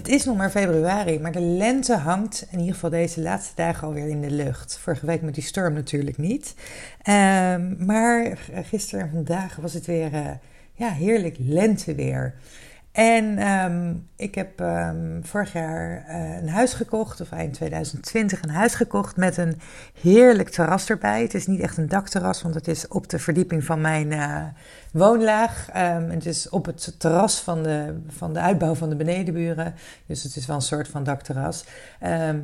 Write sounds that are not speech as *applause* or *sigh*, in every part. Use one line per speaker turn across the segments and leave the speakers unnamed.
Het is nog maar februari, maar de lente hangt in ieder geval deze laatste dagen alweer in de lucht. Vorige week met die storm natuurlijk niet. Um, maar gisteren en vandaag was het weer uh, ja, heerlijk lenteweer. En um, ik heb um, vorig jaar uh, een huis gekocht, of eind 2020 een huis gekocht met een heerlijk terras erbij. Het is niet echt een dakterras, want het is op de verdieping van mijn uh, woonlaag. Um, het is op het terras van de, van de uitbouw van de benedenburen. Dus het is wel een soort van dakterras.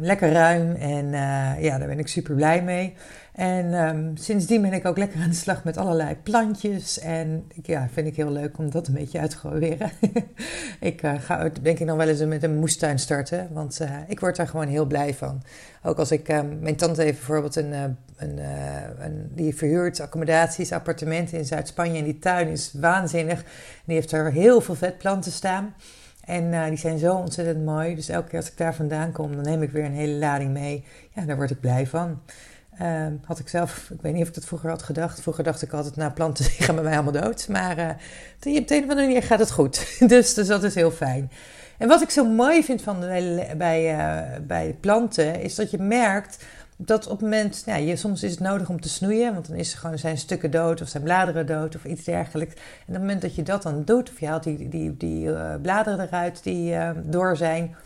lekker ruim en uh, ja, daar ben ik super blij mee. En um, sindsdien ben ik ook lekker aan de slag met allerlei plantjes. En ja, vind ik heel leuk om dat een beetje uit te proberen. *laughs* ik uh, ga denk ik nog wel eens met een moestuin starten. Want uh, ik word daar gewoon heel blij van. Ook als ik, um, mijn tante heeft bijvoorbeeld een, uh, een, die verhuurt accommodaties, appartementen in Zuid-Spanje. En die tuin is waanzinnig. Die heeft er heel veel vetplanten staan. En die zijn zo ontzettend mooi. Dus elke keer als ik daar vandaan kom, dan neem ik weer een hele lading mee. Ja, daar word ik blij van. Uh, had ik zelf, ik weet niet of ik dat vroeger had gedacht. Vroeger dacht ik altijd, nou, planten *laughs* gaan bij mij allemaal dood. Maar uh, op de een of andere manier gaat het goed. *laughs* dus, dus dat is heel fijn. En wat ik zo mooi vind van de, bij, uh, bij planten, is dat je merkt dat op het moment, nou, je, soms is het nodig om te snoeien, want dan is er gewoon, zijn stukken dood of zijn bladeren dood of iets dergelijks. En op het moment dat je dat dan doet, of je haalt die, die, die bladeren eruit die door zijn,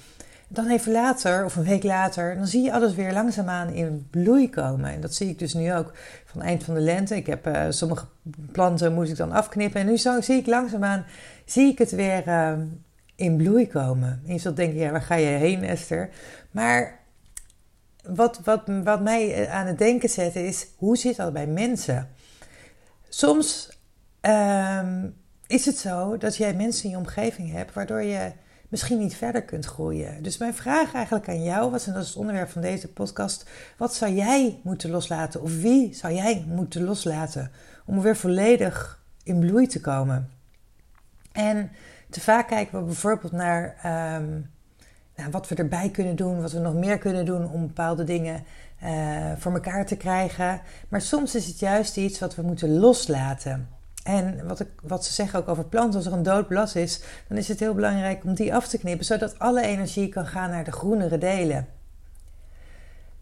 dan even later, of een week later, dan zie je alles weer langzaamaan in bloei komen. En dat zie ik dus nu ook van eind van de lente. Ik heb uh, sommige planten moet ik dan afknippen. En nu zie ik langzaamaan, zie ik het weer uh, in bloei komen. En je zult denken, ja, waar ga je heen, Esther? Maar wat, wat, wat mij aan het denken zet is, hoe zit dat bij mensen? Soms um, is het zo dat jij mensen in je omgeving hebt waardoor je misschien niet verder kunt groeien. Dus mijn vraag eigenlijk aan jou was, en dat is het onderwerp van deze podcast: wat zou jij moeten loslaten? Of wie zou jij moeten loslaten om weer volledig in bloei te komen? En te vaak kijken we bijvoorbeeld naar um, nou, wat we erbij kunnen doen, wat we nog meer kunnen doen om bepaalde dingen uh, voor elkaar te krijgen. Maar soms is het juist iets wat we moeten loslaten. En wat, ik, wat ze zeggen ook over planten, als er een dood blad is, dan is het heel belangrijk om die af te knippen, zodat alle energie kan gaan naar de groenere delen.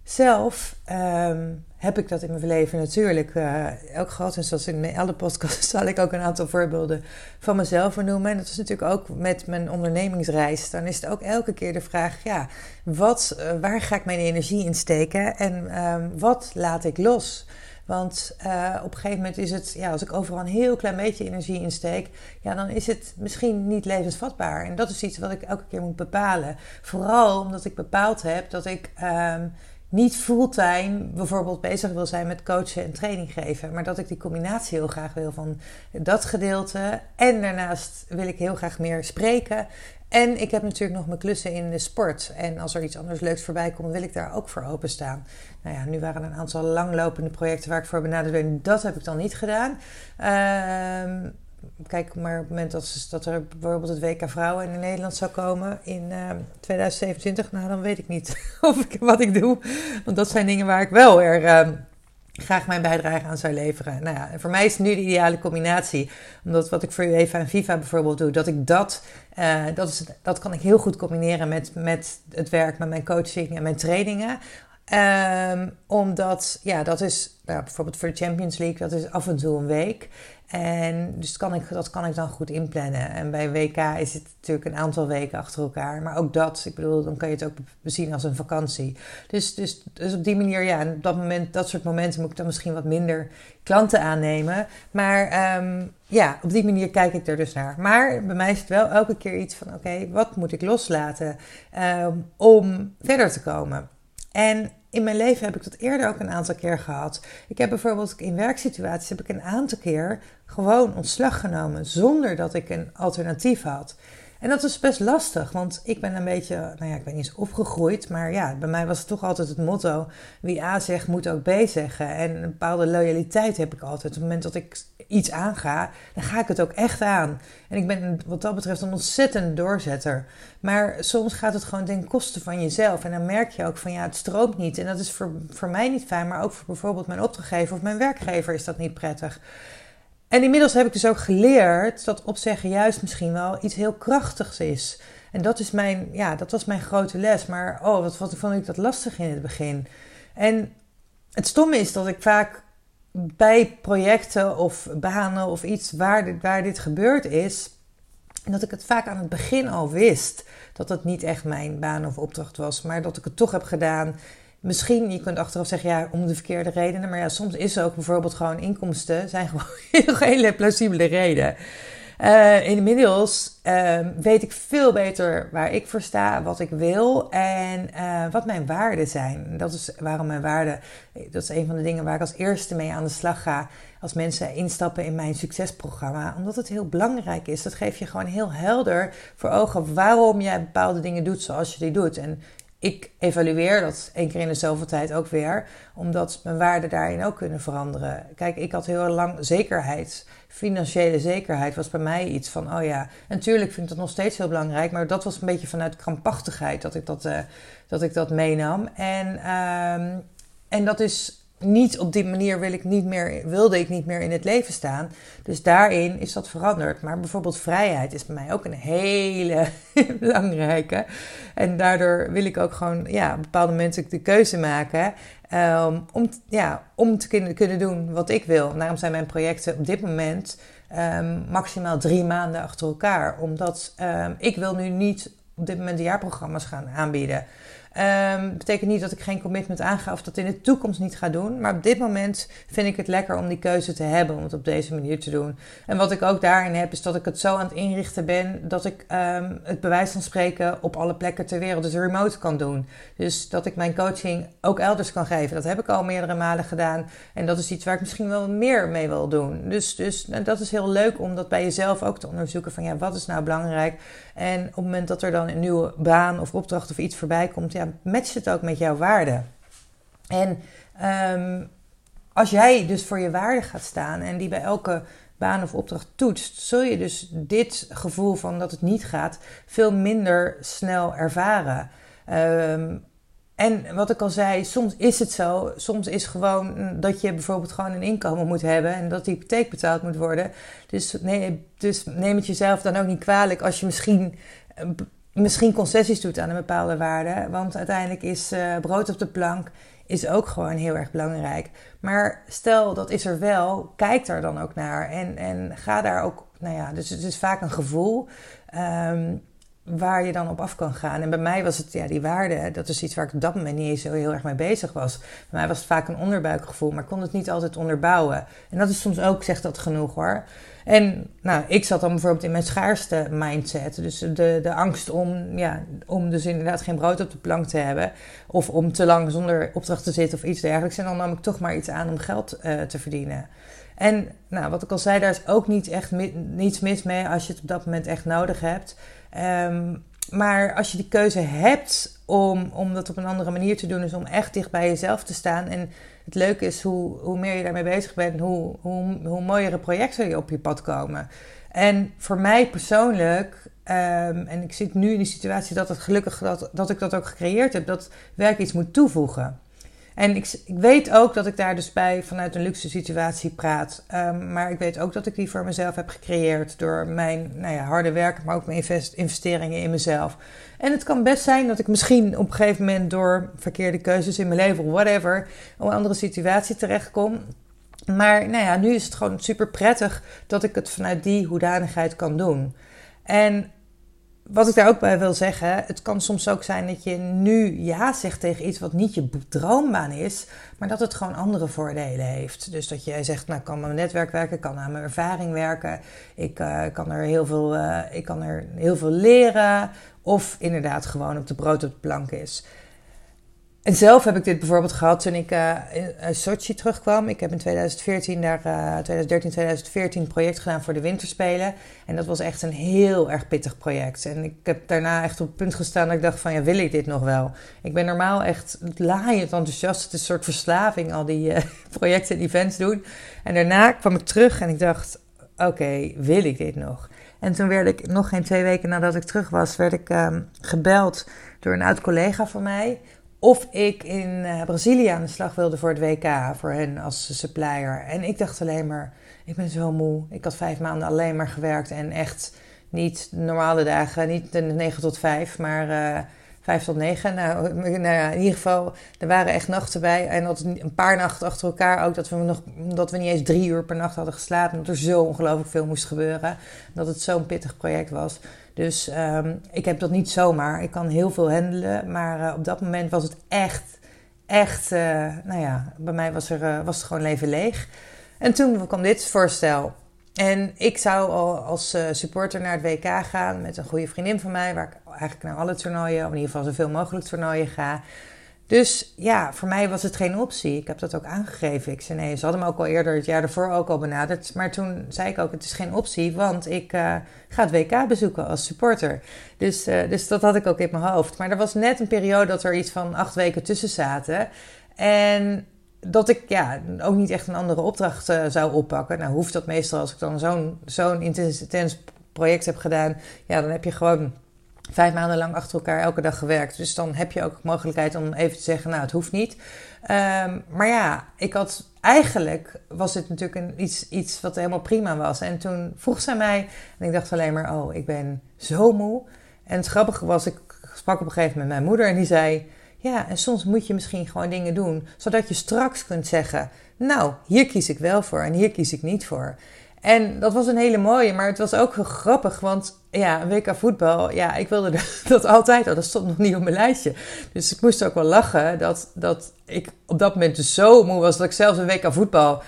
Zelf um, heb ik dat in mijn leven natuurlijk uh, ook gehad. En zoals in alle podcasts *laughs* zal ik ook een aantal voorbeelden van mezelf noemen. En dat is natuurlijk ook met mijn ondernemingsreis. Dan is het ook elke keer de vraag: ja, wat, uh, waar ga ik mijn energie in steken en um, wat laat ik los? Want uh, op een gegeven moment is het, ja, als ik overal een heel klein beetje energie insteek, ja, dan is het misschien niet levensvatbaar. En dat is iets wat ik elke keer moet bepalen. Vooral omdat ik bepaald heb dat ik um, niet fulltime bijvoorbeeld bezig wil zijn met coachen en training geven. Maar dat ik die combinatie heel graag wil van dat gedeelte. En daarnaast wil ik heel graag meer spreken. En ik heb natuurlijk nog mijn klussen in de sport. En als er iets anders leuks voorbij komt, wil ik daar ook voor openstaan. Nou ja, nu waren er een aantal langlopende projecten waar ik voor benaderd ben. Dat heb ik dan niet gedaan. Uh, kijk maar op het moment dat, dat, er bijvoorbeeld het WK Vrouwen in Nederland zou komen in uh, 2027. Nou, dan weet ik niet *laughs* of ik, wat ik doe. Want dat zijn dingen waar ik wel er... Uh, graag mijn bijdrage aan zou leveren. Nou ja, voor mij is het nu de ideale combinatie. Omdat wat ik voor UEFA en FIFA bijvoorbeeld doe, dat ik dat, uh, dat, is, dat kan ik heel goed combineren met, met het werk, met mijn coaching en mijn trainingen. Um, omdat, ja, dat is nou, bijvoorbeeld voor de Champions League, dat is af en toe een week. En dus kan ik, dat kan ik dan goed inplannen. En bij WK is het natuurlijk een aantal weken achter elkaar. Maar ook dat, ik bedoel, dan kan je het ook bezien als een vakantie. Dus, dus, dus op die manier, ja, op dat, moment, dat soort momenten moet ik dan misschien wat minder klanten aannemen. Maar um, ja, op die manier kijk ik er dus naar. Maar bij mij is het wel elke keer iets van: oké, wat moet ik loslaten um, om verder te komen? En in mijn leven heb ik dat eerder ook een aantal keer gehad. Ik heb bijvoorbeeld in werksituaties heb ik een aantal keer gewoon ontslag genomen zonder dat ik een alternatief had. En dat is best lastig, want ik ben een beetje, nou ja, ik ben eens opgegroeid, maar ja, bij mij was het toch altijd het motto: wie A zegt, moet ook B zeggen. En een bepaalde loyaliteit heb ik altijd. Op het moment dat ik iets aanga, dan ga ik het ook echt aan. En ik ben wat dat betreft een ontzettend doorzetter. Maar soms gaat het gewoon ten koste van jezelf. En dan merk je ook van ja, het stroomt niet. En dat is voor, voor mij niet fijn, maar ook voor bijvoorbeeld mijn opdrachtgever of mijn werkgever is dat niet prettig. En inmiddels heb ik dus ook geleerd dat opzeggen juist misschien wel iets heel krachtigs is. En dat, is mijn, ja, dat was mijn grote les. Maar oh, wat, vond ik dat lastig in het begin. En het stomme is dat ik vaak bij projecten of banen of iets waar dit, waar dit gebeurd is, dat ik het vaak aan het begin al wist dat het niet echt mijn baan of opdracht was, maar dat ik het toch heb gedaan Misschien, je kunt achteraf zeggen, ja, om de verkeerde redenen. Maar ja, soms is ook bijvoorbeeld gewoon inkomsten, zijn gewoon *laughs* hele plausibele reden. Uh, inmiddels uh, weet ik veel beter waar ik voor sta, wat ik wil en uh, wat mijn waarden zijn. Dat is waarom mijn waarden, dat is een van de dingen waar ik als eerste mee aan de slag ga als mensen instappen in mijn succesprogramma. Omdat het heel belangrijk is. Dat geeft je gewoon heel helder voor ogen waarom jij bepaalde dingen doet zoals je die doet. En ik evalueer dat één keer in de zoveel tijd ook weer, omdat mijn waarden daarin ook kunnen veranderen. Kijk, ik had heel lang zekerheid. Financiële zekerheid was bij mij iets van, oh ja, natuurlijk vind ik dat nog steeds heel belangrijk, maar dat was een beetje vanuit krampachtigheid dat ik dat, uh, dat, ik dat meenam. En, um, en dat is niet op die manier wil ik niet meer, wilde ik niet meer in het leven staan. Dus daarin is dat veranderd. Maar bijvoorbeeld vrijheid is bij mij ook een hele *laughs* belangrijke. En daardoor wil ik ook gewoon ja, op bepaalde momenten de keuze maken. Um, om, ja, om te kunnen, doen wat ik wil. Daarom zijn mijn projecten op dit moment um, maximaal drie maanden achter elkaar. Omdat um, ik wil nu niet op dit moment de jaarprogramma's gaan aanbieden. Um, betekent niet dat ik geen commitment aanga of dat in de toekomst niet ga doen. Maar op dit moment vind ik het lekker om die keuze te hebben om het op deze manier te doen. En wat ik ook daarin heb, is dat ik het zo aan het inrichten ben dat ik um, het bewijs van spreken op alle plekken ter wereld, dus remote kan doen. Dus dat ik mijn coaching ook elders kan geven. Dat heb ik al meerdere malen gedaan. En dat is iets waar ik misschien wel meer mee wil doen. Dus, dus nou, dat is heel leuk om dat bij jezelf ook te onderzoeken van ja, wat is nou belangrijk? En op het moment dat er dan een nieuwe baan of opdracht of iets voorbij komt, ja, matcht het ook met jouw waarde. En um, als jij dus voor je waarde gaat staan en die bij elke baan of opdracht toetst, zul je dus dit gevoel van dat het niet gaat veel minder snel ervaren. Um, en wat ik al zei, soms is het zo. Soms is gewoon dat je bijvoorbeeld gewoon een inkomen moet hebben en dat die hypotheek betaald moet worden. Dus, nee, dus neem het jezelf dan ook niet kwalijk als je misschien, misschien concessies doet aan een bepaalde waarde. Want uiteindelijk is uh, brood op de plank is ook gewoon heel erg belangrijk. Maar stel dat is er wel, kijk daar dan ook naar en, en ga daar ook, nou ja, dus het is vaak een gevoel. Um, waar je dan op af kan gaan. En bij mij was het, ja, die waarde, dat is iets waar ik op dat moment niet zo heel erg mee bezig was. Bij mij was het vaak een onderbuikgevoel, maar ik kon het niet altijd onderbouwen. En dat is soms ook, zegt dat genoeg hoor. En nou, ik zat dan bijvoorbeeld in mijn schaarste mindset. Dus de, de angst om, ja, om dus inderdaad geen brood op de plank te hebben. Of om te lang zonder opdracht te zitten of iets dergelijks. En dan nam ik toch maar iets aan om geld uh, te verdienen. En nou, wat ik al zei, daar is ook niet echt niets mis mee als je het op dat moment echt nodig hebt. Um, maar als je die keuze hebt om, om dat op een andere manier te doen, is om echt dicht bij jezelf te staan. En het leuke is hoe, hoe meer je daarmee bezig bent, hoe, hoe, hoe mooiere projecten je op je pad komen. En voor mij persoonlijk, um, en ik zit nu in de situatie dat het gelukkig dat, dat ik dat ook gecreëerd heb, dat werk iets moet toevoegen. En ik, ik, weet ook dat ik daar dus bij vanuit een luxe situatie praat. Um, maar ik weet ook dat ik die voor mezelf heb gecreëerd door mijn nou ja, harde werk, maar ook mijn invest, investeringen in mezelf. En het kan best zijn dat ik misschien op een gegeven moment door verkeerde keuzes in mijn leven of whatever, een andere situatie terechtkom. Maar nou ja, nu is het gewoon super prettig dat ik het vanuit die hoedanigheid kan doen. En wat ik daar ook bij wil zeggen, het kan soms ook zijn dat je nu ja zegt tegen iets wat niet je droombaan is, maar dat het gewoon andere voordelen heeft. Dus dat je zegt, nou, ik kan aan mijn netwerk werken, ik kan aan mijn ervaring werken, ik, uh, kan, er heel veel, uh, ik kan er heel veel leren, of inderdaad gewoon op de brood op de plank is. En zelf heb ik dit bijvoorbeeld gehad toen ik uh, in Sochi terugkwam. Ik heb in 2014 daar, uh, 2013, 2014 een project gedaan voor de winterspelen. En dat was echt een heel erg pittig project. En ik heb daarna echt op het punt gestaan dat ik dacht van, ja, wil ik dit nog wel? Ik ben normaal echt laaiend enthousiast. Het is een soort verslaving, al die uh, *laughs* projecten en events doen. En daarna kwam ik terug en ik dacht, oké, wil ik dit nog? En toen werd ik, nog geen twee weken nadat ik terug was, werd ik um, gebeld door een oud collega van mij of ik in uh, Brazilië aan de slag wilde voor het WK, voor hen als supplier. En ik dacht alleen maar, ik ben zo moe. Ik had vijf maanden alleen maar gewerkt en echt niet normale dagen, niet de 9 tot 5, maar uh, 5 tot 9. Nou, nou ja, in ieder geval, er waren echt nachten bij. En dat een paar nachten achter elkaar ook, dat we, nog, dat we niet eens drie uur per nacht hadden geslapen. Omdat er zo ongelooflijk veel moest gebeuren. Dat het zo'n pittig project was. Dus um, ik heb dat niet zomaar. Ik kan heel veel handelen. Maar uh, op dat moment was het echt, echt, uh, nou ja, bij mij was, er, uh, was het gewoon leven leeg. En toen kwam dit voorstel. En ik zou al als supporter naar het WK gaan met een goede vriendin van mij, waar ik eigenlijk naar alle toernooien, of in ieder geval zoveel mogelijk toernooien ga. Dus ja, voor mij was het geen optie. Ik heb dat ook aangegeven. Ik zei nee, ze hadden me ook al eerder, het jaar ervoor ook al benaderd. Maar toen zei ik ook, het is geen optie, want ik uh, ga het WK bezoeken als supporter. Dus, uh, dus dat had ik ook in mijn hoofd. Maar er was net een periode dat er iets van acht weken tussen zaten. En dat ik ja, ook niet echt een andere opdracht uh, zou oppakken. Nou hoeft dat meestal als ik dan zo'n zo'n intens project heb gedaan. Ja, dan heb je gewoon vijf maanden lang achter elkaar elke dag gewerkt. Dus dan heb je ook de mogelijkheid om even te zeggen, nou, het hoeft niet. Um, maar ja, ik had eigenlijk was het natuurlijk een, iets, iets wat helemaal prima was. En toen vroeg zij mij, en ik dacht alleen maar, oh, ik ben zo moe. En het grappige was, ik sprak op een gegeven moment met mijn moeder en die zei, ja, en soms moet je misschien gewoon dingen doen, zodat je straks kunt zeggen, nou, hier kies ik wel voor en hier kies ik niet voor. En dat was een hele mooie, maar het was ook heel grappig, want ja, een WK voetbal, ja, ik wilde *laughs* dat altijd al. Dat stond nog niet op mijn lijstje. Dus ik moest ook wel lachen dat, dat ik op dat moment dus zo moe was dat ik zelfs een WK voetbal,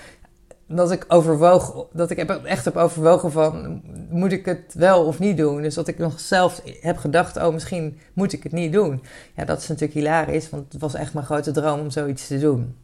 dat ik overwoog, dat ik echt heb overwogen van, moet ik het wel of niet doen? Dus dat ik nog zelf heb gedacht, oh, misschien moet ik het niet doen. Ja, dat is natuurlijk hilarisch, want het was echt mijn grote droom om zoiets te doen.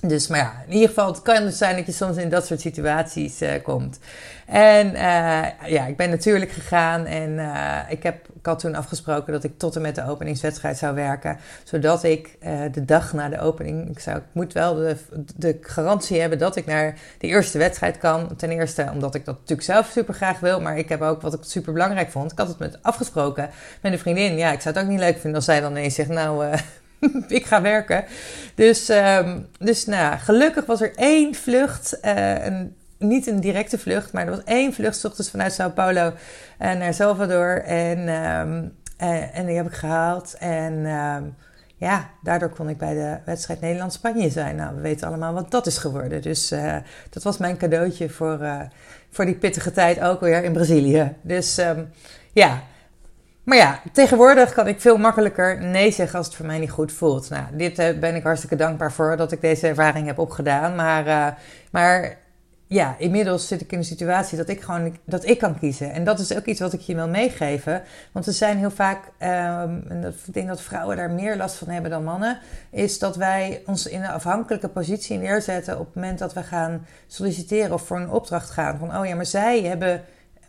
Dus, maar ja, in ieder geval, het kan dus zijn dat je soms in dat soort situaties uh, komt. En uh, ja, ik ben natuurlijk gegaan en uh, ik, heb, ik had toen afgesproken dat ik tot en met de openingswedstrijd zou werken. Zodat ik de dag na de opening, ik, zou, ik moet wel de, de garantie hebben dat ik naar de eerste wedstrijd kan. Ten eerste omdat ik dat natuurlijk zelf super graag wil, maar ik heb ook wat ik super belangrijk vond. Ik had het met afgesproken met een vriendin. Ja, ik zou het ook niet leuk vinden als zij dan ineens zegt, nou *laughs* ik ga werken. Dus, um, dus nou, gelukkig was er één vlucht. Een, niet een directe vlucht, maar er was één vlucht ochtends vanuit Sao Paulo uh, naar Salvador. En, um, uh, en die heb ik gehaald. En um, ja, daardoor kon ik bij de wedstrijd Nederland-Spanje zijn. Nou, we weten allemaal wat dat is geworden. Dus dat was mijn cadeautje voor, voor die pittige tijd ook weer in Brazilië. Dus ja. Maar ja, tegenwoordig kan ik veel makkelijker nee zeggen als het voor mij niet goed voelt. Nou, dit uh, ben ik hartstikke dankbaar voor dat ik deze ervaring heb opgedaan. Maar, uh, maar ja, inmiddels zit ik in een situatie dat ik gewoon dat ik kan kiezen. En dat is ook iets wat ik je wil meegeven. Want er zijn heel vaak, um, en dat, ik denk dat vrouwen daar meer last van hebben dan mannen, is dat wij ons in een afhankelijke positie neerzetten op het moment dat we gaan solliciteren of voor een opdracht gaan. Van oh ja, maar zij hebben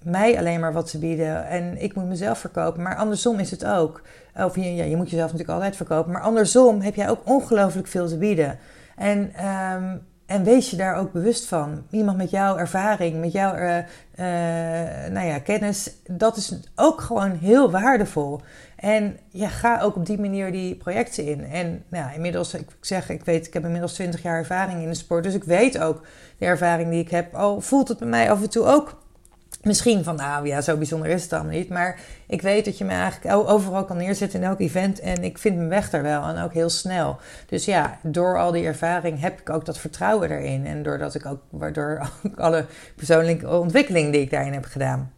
mij alleen maar wat te bieden en ik moet mezelf verkopen. Maar andersom is het ook. Of je, ja, je moet jezelf natuurlijk altijd verkopen. Maar andersom heb jij ook ongelooflijk veel te bieden. En, um, en wees je daar ook bewust van. Iemand met jouw ervaring, met jouw uh, uh, nou ja, kennis, dat is ook gewoon heel waardevol. En ja, ga ook op die manier die projecten in. En nou, inmiddels, ik zeg, ik weet, ik heb inmiddels 20 jaar ervaring in de sport. Dus ik weet ook de ervaring die ik heb. Al voelt het bij mij af en toe ook Misschien van, nou ja, zo bijzonder is het dan niet. Maar ik weet dat je me eigenlijk overal kan neerzetten in elk event. En ik vind mijn weg er wel. En ook heel snel. Dus ja, door al die ervaring heb ik ook dat vertrouwen erin. En doordat ik ook, waardoor *laughs* ook alle persoonlijke ontwikkeling die ik daarin heb gedaan.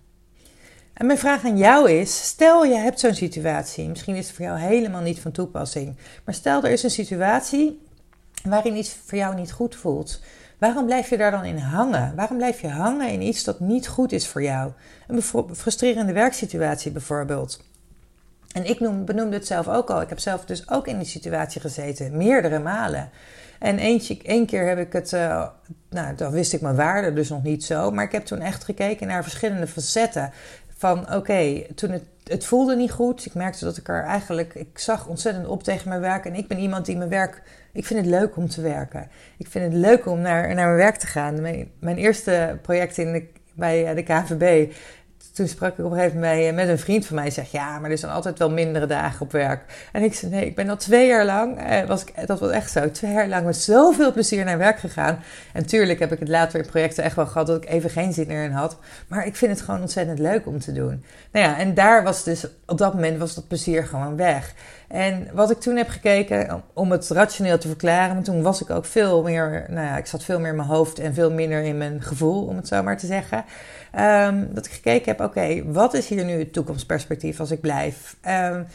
En mijn vraag aan jou is: stel je hebt zo'n situatie. Misschien is het voor jou helemaal niet van toepassing. Maar stel er is een situatie waarin iets voor jou niet goed voelt. Waarom blijf je daar dan in hangen? Waarom blijf je hangen in iets dat niet goed is voor jou? Een frustrerende werksituatie bijvoorbeeld. En ik noem, benoemde het zelf ook al. Ik heb zelf dus ook in die situatie gezeten, meerdere malen. En eentje, één keer heb ik het, uh, nou, dan wist ik mijn waarde dus nog niet zo. Maar ik heb toen echt gekeken naar verschillende facetten. Van oké, toen het, het voelde niet goed. Ik merkte dat ik er eigenlijk, ik zag ontzettend op tegen mijn werk. En ik ben iemand die mijn werk, ik vind het leuk om te werken. Ik vind het leuk om naar, naar mijn werk te gaan. Mijn, mijn eerste project in bij de KVB toen sprak ik op een gegeven moment eh, met een vriend van mij. Zegt, ja, maar er zijn altijd wel mindere dagen op werk. En ik zei, nee, ik ben al twee jaar lang, eh, was ik, dat was echt zo, twee jaar lang met zoveel plezier naar werk gegaan. En tuurlijk heb ik het later in projecten echt wel gehad dat ik even geen zin meer in had. Maar ik vind het gewoon ontzettend leuk om te doen. Nou ja, en daar was dus, op dat moment was dat plezier gewoon weg. En wat ik toen heb gekeken, om het rationeel te verklaren, want toen was ik ook veel meer, nou ja, ik zat veel meer in mijn hoofd en veel minder in mijn gevoel, om het zo maar te zeggen. Um, dat ik gekeken heb, oké, wat is hier nu het toekomstperspectief als ik blijf? Um,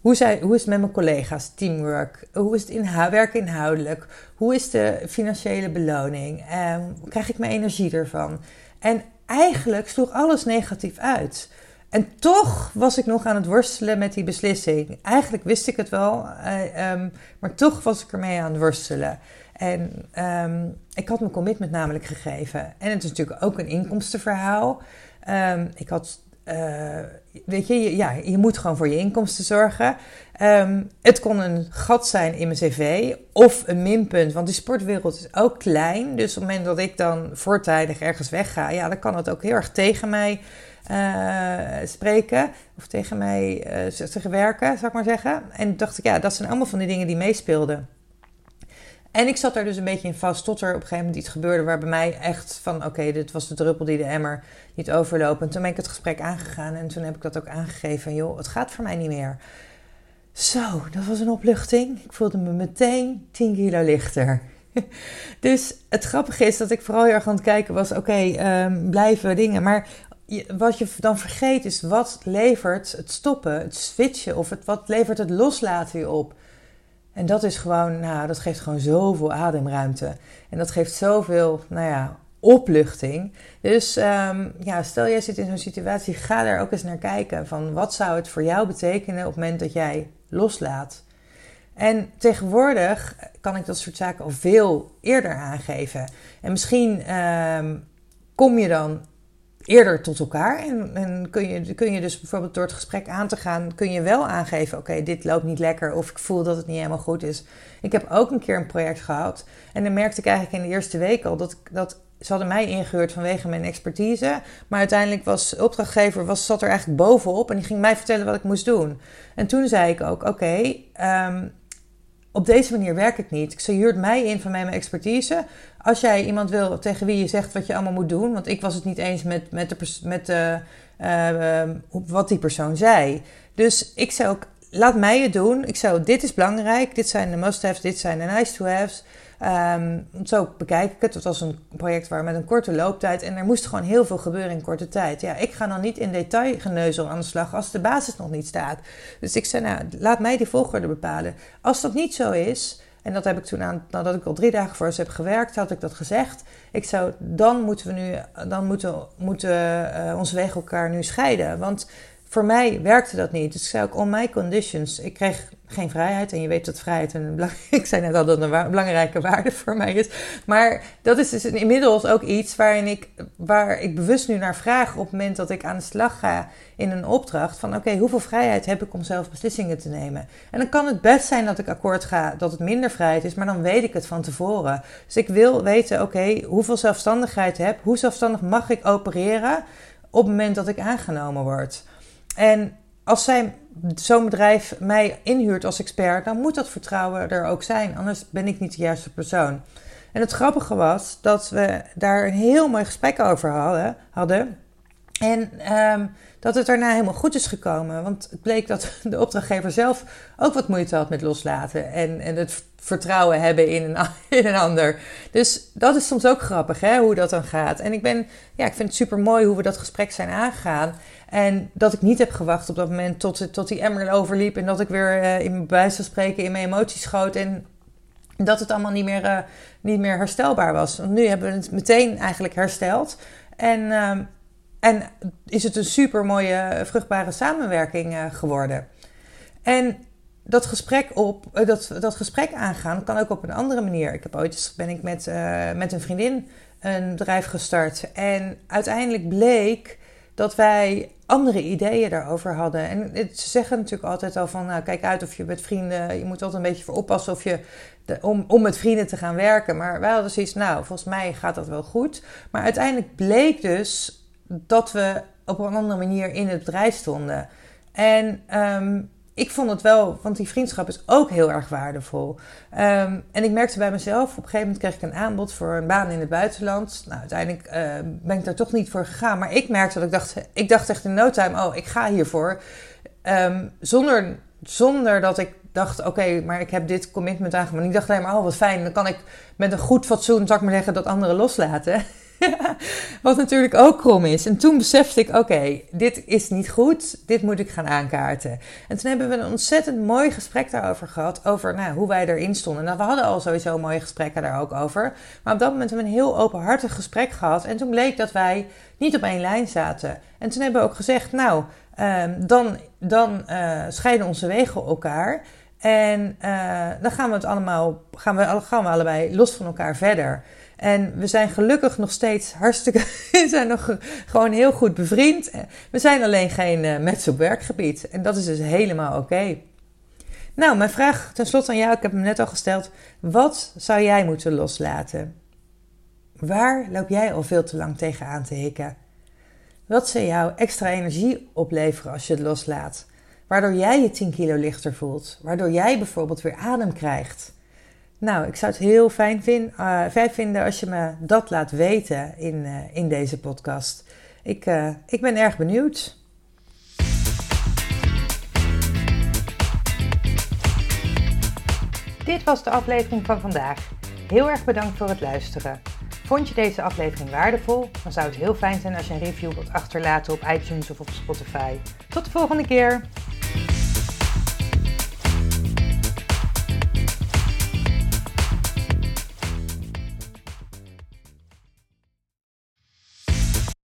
hoe, zij, hoe is het met mijn collega's, teamwork? Hoe is het werk inhoudelijk? Hoe is de financiële beloning? Um, krijg ik mijn energie ervan? En eigenlijk sloeg alles negatief uit. En toch was ik nog aan het worstelen met die beslissing. Eigenlijk wist ik het wel, uh, maar toch was ik ermee aan het worstelen. En um, ik had mijn commitment namelijk gegeven. En het is natuurlijk ook een inkomstenverhaal. Um, ik had, uh, weet je, ja, je moet gewoon voor je inkomsten zorgen. Het kon een gat zijn in mijn cv of een minpunt, want die sportwereld is ook klein. Dus op het moment dat ik dan voortijdig ergens wegga, ja, dan kan het ook heel erg tegen mij spreken. Of tegen mij uh, tegen werken, zou ik maar zeggen. En dacht ik, ja, dat zijn allemaal van die dingen die meespeelden. En ik zat daar dus een beetje in vast tot er op een gegeven moment iets gebeurde waar bij mij echt van oké, dit was de druppel die de emmer niet overlopen. En toen ben ik het gesprek aangegaan en toen heb ik dat ook aangegeven. Joh, het gaat voor mij niet meer. Zo, dat was een opluchting. Ik voelde me meteen 10 kilo lichter. *laughs* dus het grappige is dat ik vooral heel erg aan het kijken was: oké, okay, um, blijven dingen. Maar wat je dan vergeet is wat levert het stoppen, het switchen of het, wat levert het loslaten je op. En dat is gewoon, nou, dat geeft gewoon zoveel ademruimte. En dat geeft zoveel, nou ja, opluchting. Dus um, ja, stel jij zit in zo'n situatie, ga daar ook eens naar kijken. Van wat zou het voor jou betekenen op het moment dat jij loslaat? En tegenwoordig kan ik dat soort zaken al veel eerder aangeven. En misschien um, kom je dan eerder tot elkaar. En, en, kun, je, kun je dus bijvoorbeeld door het gesprek aan te gaan, kun je wel aangeven: oké, dit loopt niet lekker of ik voel dat het niet helemaal goed is. Ik heb ook een keer een project gehad en dan merkte ik eigenlijk in de eerste week al dat, dat ze hadden mij ingehuurd vanwege mijn expertise. Maar uiteindelijk was opdrachtgever was, zat er eigenlijk bovenop en die ging mij vertellen wat ik moest doen. En toen zei ik ook: oké, um, op deze manier werk ik niet. Ze huurt mij in van mijn expertise. Als jij iemand wil tegen wie je zegt wat je allemaal moet doen, want ik was het niet eens met, met, de, met de, uh, wat die persoon zei. Dus ik zou ook, laat mij het doen. Ik zou, dit is belangrijk, dit zijn de must-haves, dit zijn de nice-to-haves. Um, zo bekijk ik het. Het was een project waar met een korte looptijd. En er moest gewoon heel veel gebeuren in korte tijd. Ja, ik ga dan niet in detail geneuzel aan de slag als de basis nog niet staat. Dus ik zei, nou, laat mij die volgorde bepalen. Als dat niet zo is, en dat heb ik toen aan, nadat ik al drie dagen voor ze heb gewerkt, had ik dat gezegd. Ik zou, dan moeten we nu, dan moeten, moeten uh, onze wegen elkaar nu scheiden. Want voor mij werkte dat niet. Dus ik zei ook on my conditions. Ik kreeg geen vrijheid. En je weet dat vrijheid een *laughs* ik zei net al dat een belangrijke waarde voor mij is. Maar dat is dus inmiddels ook iets waarin ik, waar ik bewust nu naar vraag op het moment dat ik aan de slag ga in een opdracht. Van oké, hoeveel vrijheid heb ik om zelf beslissingen te nemen? En dan kan het best zijn dat ik akkoord ga dat het minder vrijheid is, maar dan weet ik het van tevoren. Dus ik wil weten, oké, hoeveel zelfstandigheid heb, hoe zelfstandig mag ik opereren op het moment dat ik aangenomen word. En als zij zo'n bedrijf mij inhuurt als expert, dan moet dat vertrouwen er ook zijn. Anders ben ik niet de juiste persoon. En het grappige was dat we daar een heel mooi gesprek over hadden. En um, dat het daarna helemaal goed is gekomen. Want het bleek dat *laughs* de opdrachtgever zelf ook wat moeite had met loslaten. En, en het vertrouwen hebben in een, *laughs* in ander. Dus dat is soms ook grappig, hè, hoe dat dan gaat. En ik, ben, ja, ik vind het super mooi hoe we dat gesprek zijn aangegaan. En dat ik niet heb gewacht op dat moment tot, tot die emmer overliep. En dat ik weer uh, in mijn buis zou spreken, in mijn emoties schoot. En dat het allemaal niet meer, uh, niet meer herstelbaar was. Want nu hebben we het meteen eigenlijk hersteld. En, uh, en is het een super mooie, vruchtbare samenwerking uh, geworden. En dat gesprek, op, eh, dat, dat gesprek aangaan kan ook op een andere manier. Ik heb ooit ben ik met, met een vriendin een bedrijf gestart. En uiteindelijk bleek dat wij andere ideeën daarover hadden. En ze zeggen natuurlijk altijd al van, nou, kijk uit of je met vrienden, je moet altijd een beetje voor oppassen of je, om, om met vrienden te gaan werken. Maar wij hadden zoiets, nou, volgens mij gaat dat wel goed. Maar uiteindelijk bleek dus dat we op een andere manier in het bedrijf stonden. En um, ik vond het wel, want die vriendschap is ook heel erg waardevol. Ehm, en ik merkte bij mezelf, op een gegeven moment kreeg ik een aanbod voor een baan in het buitenland. Nou, uiteindelijk uh, ben ik daar toch niet voor gegaan. Maar ik merkte dat ik dacht, ik dacht echt in no time, oh, ik ga hiervoor. Zonder, zonder dat ik dacht, oké, maar ik heb dit commitment aangemaakt. Ik dacht alleen maar, oh, wat fijn. Dan kan ik met een goed fatsoen, zou ik maar zeggen, dat anderen loslaten. *laughs* Wat natuurlijk ook krom is. En toen besefte ik: oké, dit is niet goed. Dit moet ik gaan aankaarten. En toen hebben we een ontzettend mooi gesprek daarover gehad. Over nou, hoe wij erin stonden. Nou, we hadden al sowieso mooie gesprekken daar ook over. Maar op dat moment hebben we een heel openhartig gesprek gehad. En toen bleek dat wij niet op één lijn zaten. En toen hebben we ook gezegd: nou, ehm, dan, dan uh, scheiden onze wegen elkaar. En uh, dan gaan we het allemaal, gaan we, gaan we allebei los van elkaar verder. En we zijn gelukkig nog steeds hartstikke. *laughs* We zijn nog gewoon heel goed bevriend. We zijn alleen geen uh, met op werkgebied. En dat is dus helemaal oké. Nou, mijn vraag tenslotte aan jou, ik heb hem net al gesteld. Wat zou jij moeten loslaten? Waar loop jij al veel te lang tegenaan te hikken? Wat zou jou extra energie opleveren als je het loslaat? Waardoor jij je 10 kilo lichter voelt. Waardoor jij bijvoorbeeld weer adem krijgt. Nou, ik zou het heel fijn, uh, fijn vinden als je me dat laat weten in, uh, in deze podcast. Ik, uh, ik ben erg benieuwd. Dit was de aflevering van vandaag. Heel erg bedankt voor het luisteren. Vond je deze aflevering waardevol? Dan zou het heel fijn zijn als je een review wilt achterlaten op iTunes of op Spotify. Tot de volgende keer!